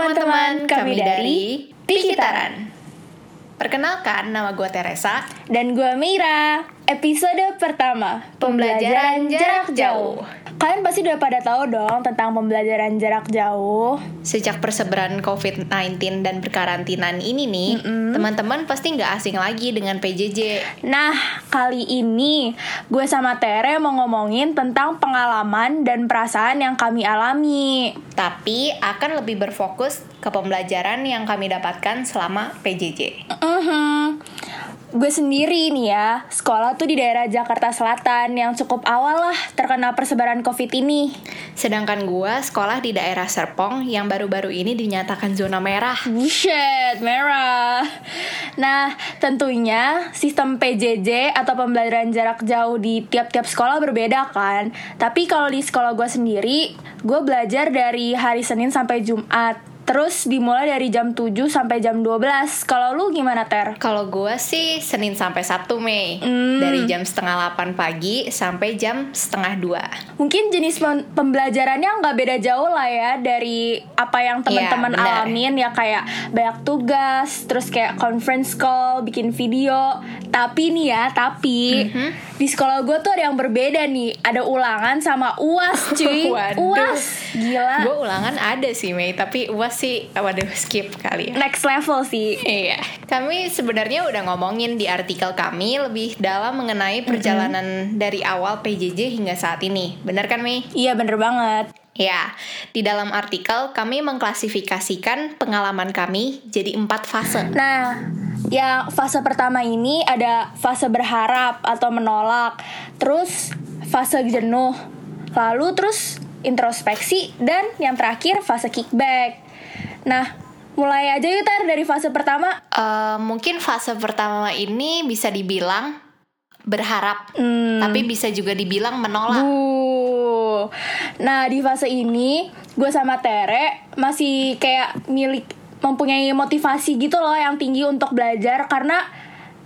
teman-teman, kami dari Pikitaran. Perkenalkan, nama gue Teresa. Dan gue Mira. Episode pertama, Pembelajaran jarak jauh. Kalian pasti udah pada tahu dong tentang pembelajaran jarak jauh. Sejak persebaran COVID-19 dan perkarantinaan ini nih, teman-teman pasti nggak asing lagi dengan PJJ. Nah, kali ini gue sama Tere mau ngomongin tentang pengalaman dan perasaan yang kami alami. Tapi akan lebih berfokus ke pembelajaran yang kami dapatkan selama PJJ. Mhm. Gue sendiri nih ya, sekolah tuh di daerah Jakarta Selatan yang cukup awal lah terkena persebaran COVID ini. Sedangkan gue sekolah di daerah Serpong yang baru-baru ini dinyatakan zona merah. Buset, merah. Nah, tentunya sistem PJJ atau pembelajaran jarak jauh di tiap-tiap sekolah berbeda kan. Tapi kalau di sekolah gue sendiri, gue belajar dari hari Senin sampai Jumat. Terus dimulai dari jam 7 sampai jam 12. Kalau lu gimana, Ter? Kalau gue sih Senin sampai Sabtu Mei Hmm. Dari jam setengah 8 pagi sampai jam setengah 2 Mungkin jenis pem- pembelajarannya nggak beda jauh lah ya dari apa yang teman-teman Iya, benar. alamin ya kayak banyak tugas, terus kayak conference call, bikin video. Tapi nih ya, tapi Mhm. di sekolah gue tuh ada yang berbeda nih. Ada ulangan sama uas, cuy. Uas, gila. Gue ulangan ada sih Mei Tapi uas sih waduh skip kali ya Next level sih. Iya, kami sebenarnya udah ngomongin di artikel kami lebih dalam mengenai perjalanan dari awal PJJ hingga saat ini. Benar kan, Mei? Iya bener banget. Ya, di dalam artikel kami mengklasifikasikan pengalaman kami jadi empat fase. Nah, yang fase pertama ini ada fase berharap atau menolak, terus fase jenuh, lalu terus introspeksi, dan yang terakhir fase kickback. Nah, mulai aja yuk Tar dari fase pertama. Eh, mungkin fase pertama ini bisa dibilang berharap, Hmm, tapi bisa juga dibilang menolak. Bu. Nah, di fase ini gue sama Tere masih kayak milik mempunyai motivasi gitu loh yang tinggi untuk belajar karena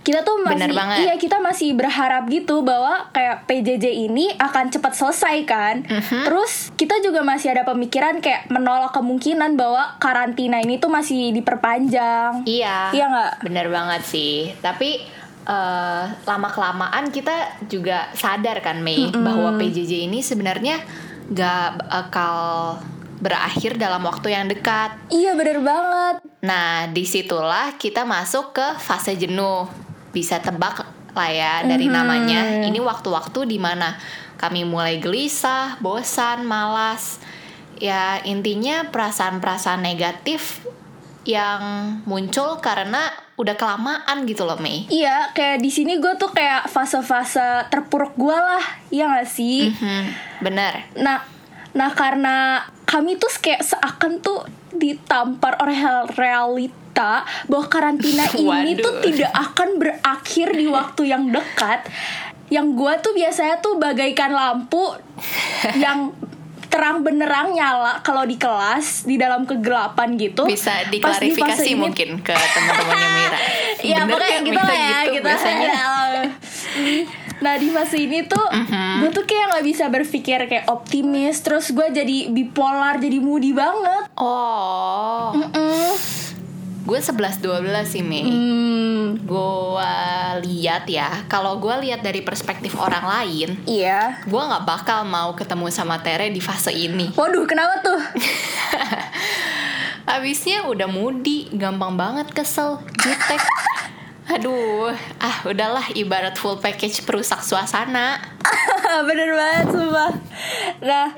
kita tuh masih Bener banget. iya kita masih berharap gitu bahwa kayak PJJ ini akan cepat selesai kan. Mhm. Terus kita juga masih ada pemikiran kayak menolak kemungkinan bahwa karantina ini tuh masih diperpanjang. Iya. Iya nggak? Bener banget sih. Tapi eh, lama kelamaan kita juga sadar kan Mei bahwa PJJ ini sebenarnya gak bakal berakhir dalam waktu yang dekat. Iya bener banget. Nah, di situlah kita masuk ke fase jenuh. Bisa tebak lah ya dari namanya. Ini waktu-waktu di mana kami mulai gelisah, bosan, malas. Ya intinya perasaan-perasaan negatif yang muncul karena udah kelamaan gitu loh Mei. Iya, kayak di sini gue tuh kayak fase-fase terpuruk gue lah, iya gak sih? Mhm, bener. Nah, nah karena kami tuh kayak seakan tuh ditampar oleh realita bahwa karantina ini tuh tidak akan berakhir di waktu yang dekat. Yang gue tuh biasanya tuh bagaikan lampu yang terang benerang nyala kalau di kelas di dalam kegelapan gitu. Bisa di diklarifikasi ini mungkin ke teman-temannya Mira. ya Bener pokoknya kan gitu lah ya gitu kita biasanya. Nah di fase ini tuh Mhm. gue tuh kayak nggak bisa berpikir kayak optimis terus gue jadi bipolar jadi moody banget. Oh, Mm-mm. gue 11 12 sih Mei. hmm. Gue lihat ya kalau gue lihat dari perspektif orang lain iya. gue nggak bakal mau ketemu sama Tere di fase ini. Waduh kenapa tuh? Abisnya udah mudi gampang banget kesel jutek aduh ah udahlah ibarat full package perusak suasana. Bener banget sumpah. Nah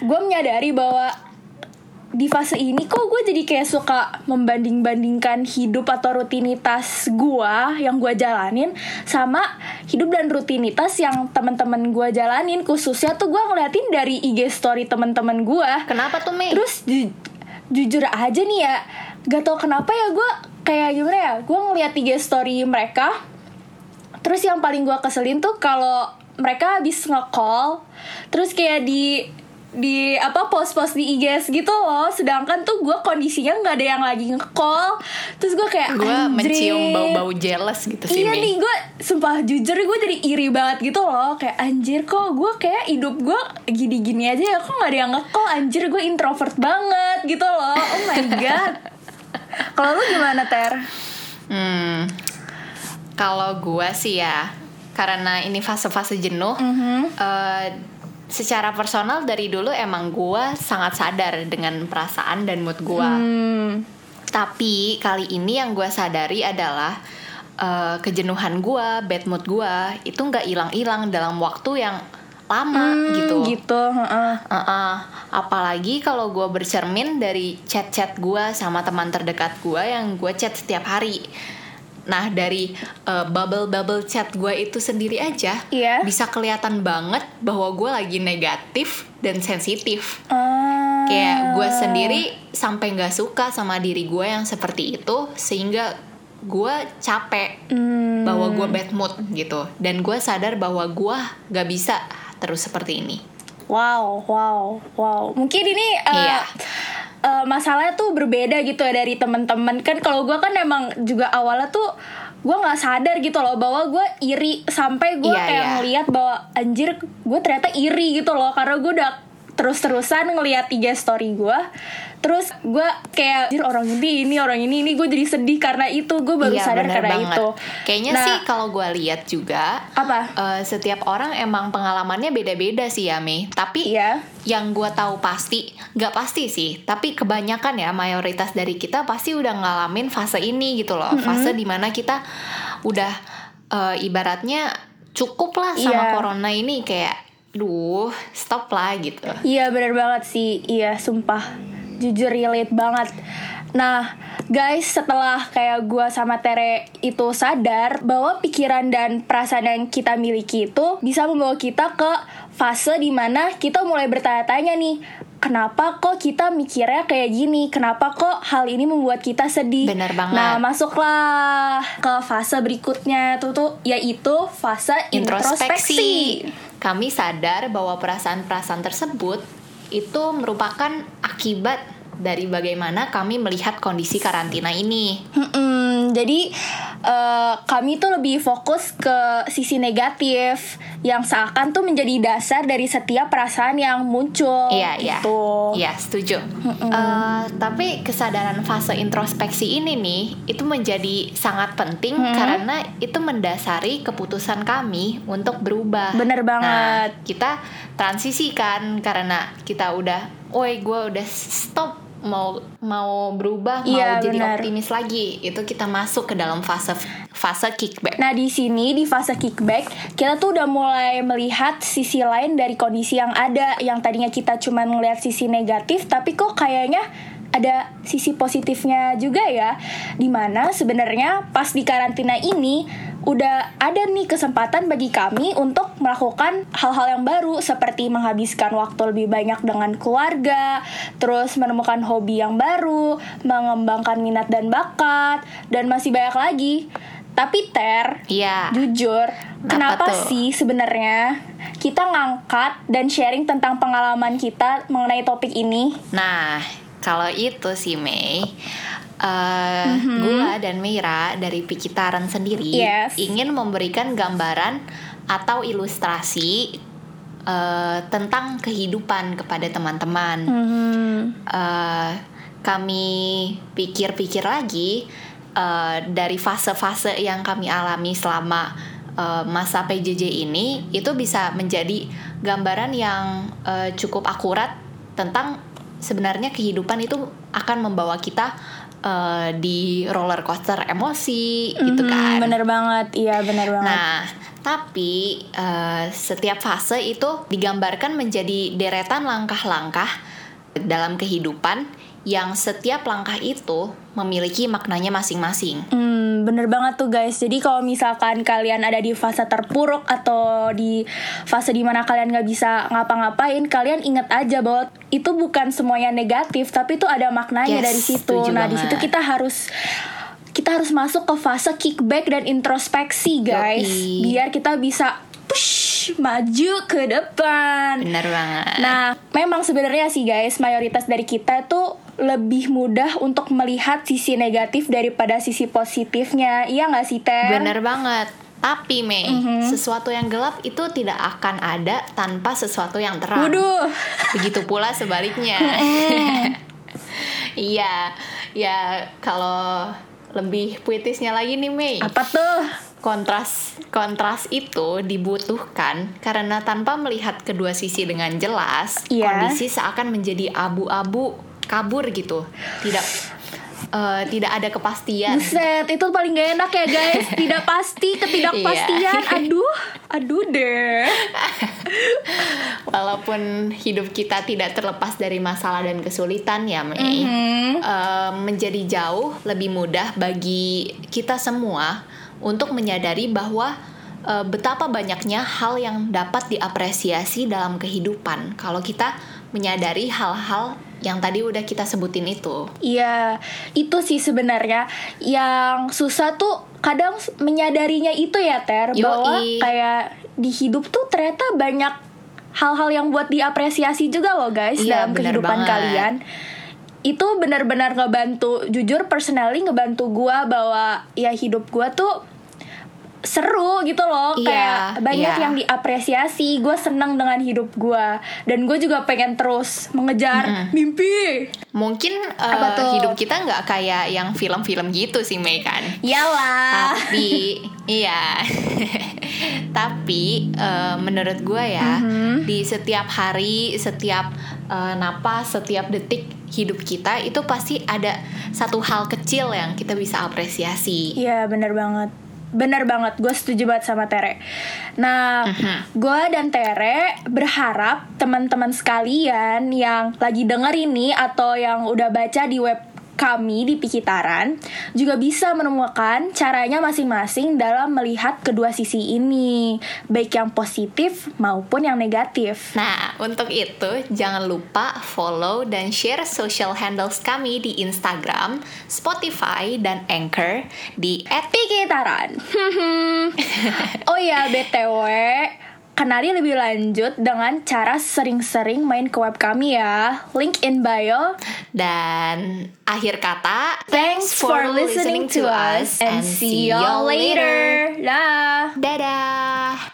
gue menyadari bahwa di fase ini kok gue jadi kayak suka membanding-bandingkan hidup atau rutinitas gue yang gue jalanin sama hidup dan rutinitas yang teman-teman gue jalanin. Khususnya tuh gue ngeliatin dari IG story teman-teman gue kenapa tuh Mei terus ju- jujur aja nih ya gak tau kenapa ya gue kayak gimana ya gue ngeliat IG story mereka terus yang paling gue keselin tuh kalau mereka habis nge-call terus kayak di di apa post-post di IG gitu loh sedangkan tuh gue kondisinya nggak ada yang lagi nge-call terus gue kayak gue mencium bau-bau jealous gitu sih Iya nih gue sumpah jujur gue jadi iri banget gitu loh Kayak anjir kok gue kayak hidup gue gini-gini aja ya Kok gak ada yang nge-call? Anjir gue introvert banget gitu loh Oh my god. Kalau lu gimana Ter? Hmm, kalau gua sih ya, karena ini fase-fase jenuh, eh, secara personal dari dulu emang gua sangat sadar dengan perasaan dan mood gua. Hmm, Tapi kali ini yang gua sadari adalah eh, kejenuhan gua, bad mood gua itu nggak hilang-hilang dalam waktu yang lama hmm, gitu. Gitu. heeh. Uh-uh. Apalagi kalau gue bercermin dari chat-chat gue sama teman terdekat gue yang gue chat setiap hari. Nah dari uh, bubble-bubble chat gue itu sendiri aja Iya. bisa kelihatan banget bahwa gue lagi negatif dan sensitif. Ah. Kayak gue sendiri sampai nggak suka sama diri gue yang seperti itu sehingga gue capek Hmm, bahwa gue bad mood gitu dan gue sadar bahwa gue gak bisa terus seperti ini. Wow, wow, wow. Mungkin ini uh, Iya. uh, masalahnya tuh berbeda gitu ya dari teman-teman. Kan kalau gue kan emang juga awalnya tuh gue nggak sadar gitu loh bahwa gue iri sampai gue Iya, kayak iya. ngeliat bahwa anjir gue ternyata iri gitu loh karena gue udah terus-terusan ngeliat tiga story gue terus gue kayak anjir orang ini ini orang ini ini gue jadi sedih karena itu gue baru Iya, sadar karena banget. itu Kayaknya Nah, sih kalau gue lihat juga apa eh, setiap orang emang pengalamannya beda-beda sih ya Mei. Tapi Iya. yang gue tahu pasti, nggak pasti sih. Tapi kebanyakan ya mayoritas dari kita pasti udah ngalamin fase ini gitu loh. Fase di mana kita udah eh, ibaratnya cukup lah sama Iya. corona ini kayak, duh stop lah gitu. Iya bener banget sih Iya sumpah Jujur relate banget Nah guys setelah kayak gua sama Tere itu sadar Bahwa pikiran dan perasaan yang kita miliki itu Bisa membawa kita ke fase di mana kita mulai bertanya-tanya nih Kenapa kok kita mikirnya kayak gini? Kenapa kok hal ini membuat kita sedih? Bener banget. Nah masuklah ke fase berikutnya tuh tuh yaitu fase introspeksi. introspeksi. Kami sadar bahwa perasaan-perasaan tersebut itu merupakan akibat dari bagaimana kami melihat kondisi karantina ini. Mm-mm, jadi eh, kami tuh lebih fokus ke sisi negatif yang seakan tuh menjadi dasar dari setiap perasaan yang muncul. Iya, iya. gitu. Iya, setuju. Eh, tapi kesadaran fase introspeksi ini nih itu menjadi sangat penting karena itu mendasari keputusan kami untuk berubah. Bener banget. Nah, kita transisi kan karena kita udah, woi gue udah stop mau mau berubah, mau Iya, jadi benar. optimis lagi. Itu kita masuk ke dalam fase fase kickback. Nah di sini di fase kickback kita tuh udah mulai melihat sisi lain dari kondisi yang ada yang tadinya kita cuma ngelihat sisi negatif tapi kok kayaknya ada sisi positifnya juga ya di mana sebenarnya pas di karantina ini udah ada nih kesempatan bagi kami untuk melakukan hal-hal yang baru seperti menghabiskan waktu lebih banyak dengan keluarga terus menemukan hobi yang baru mengembangkan minat dan bakat dan masih banyak lagi tapi Ter, Iya. jujur, kenapa tuh? sih sebenarnya kita ngangkat dan sharing tentang pengalaman kita mengenai topik ini? Nah, kalau itu sih Mei, eh gua dan Mira dari Pikitaran sendiri Yes. ingin memberikan gambaran atau ilustrasi eh, tentang kehidupan kepada teman-teman. Hmm, Eh, kami pikir-pikir lagi eh, dari fase-fase yang kami alami selama masa PJJ ini itu bisa menjadi gambaran yang eh, cukup akurat tentang sebenarnya kehidupan itu akan membawa kita eh, di roller coaster emosi gitu mhm, kan. Bener banget, iya bener banget. Nah, tapi eh, setiap fase itu digambarkan menjadi deretan langkah-langkah dalam kehidupan yang setiap langkah itu memiliki maknanya masing-masing. Hmm, bener banget tuh guys. Jadi kalau misalkan kalian ada di fase terpuruk atau di fase di mana kalian nggak bisa ngapa-ngapain, kalian inget aja bahwa itu bukan semuanya negatif, tapi itu ada maknanya Yes, dari situ. Nah di situ banget. kita harus kita harus masuk ke fase kickback dan introspeksi guys, Yoi. biar kita bisa push maju ke depan. Bener banget. Nah, memang sebenarnya sih guys, mayoritas dari kita itu lebih mudah untuk melihat sisi negatif daripada sisi positifnya. Iya nggak sih, Ter? Bener banget. Tapi Mei, Mhm. sesuatu yang gelap itu tidak akan ada tanpa sesuatu yang terang. Waduh. Begitu pula sebaliknya. Iya, ya kalau lebih puitisnya lagi nih Mei. Apa tuh? Kontras kontras itu dibutuhkan karena tanpa melihat kedua sisi dengan jelas, Iya. kondisi seakan menjadi abu-abu, kabur gitu. Tidak eh, tidak ada kepastian. Buset, itu paling gak enak ya guys Tidak pasti, ketidakpastian Iya. Aduh, aduh deh Walaupun hidup kita tidak terlepas dari masalah dan kesulitan ya Mei, Mhm. eh, menjadi jauh lebih mudah bagi kita semua untuk menyadari bahwa eh, betapa banyaknya hal yang dapat diapresiasi dalam kehidupan kalau kita menyadari hal-hal yang tadi udah kita sebutin itu. Iya, itu sih sebenarnya yang susah tuh kadang menyadarinya itu ya Ter Yoi. bahwa kayak di hidup tuh ternyata banyak hal-hal yang buat diapresiasi juga loh guys Iya, dalam kehidupan banget. kalian. Itu benar-benar ngebantu, jujur personally ngebantu gua bahwa ya hidup gua tuh seru gitu loh Iya, kayak banyak iya. yang diapresiasi gue seneng dengan hidup gue dan gue juga pengen terus mengejar mimpi Mungkin Apa tuh? hidup kita nggak kayak yang film-film gitu sih Mei kan. Iyalah. tapi iya tapi eh, menurut gue ya Mhm. di setiap hari setiap eh, napas setiap detik hidup kita itu pasti ada satu hal kecil yang kita bisa apresiasi Iya bener banget Bener banget, gue setuju banget sama Tere. Nah, gue dan Tere berharap teman-teman sekalian yang lagi denger ini Atau yang udah baca di web kami di Pikitaran Juga bisa menemukan caranya masing-masing dalam melihat kedua sisi ini Baik yang positif maupun yang negatif. Nah, untuk itu jangan lupa follow dan share social handles kami di Instagram, Spotify, dan Anchor di Pikitaran. Oh ya BTW Kenali lebih lanjut dengan cara sering-sering main ke web kami ya. Link in bio. Dan akhir kata Thanks for listening to us And see y'all later. Dah. Dadah.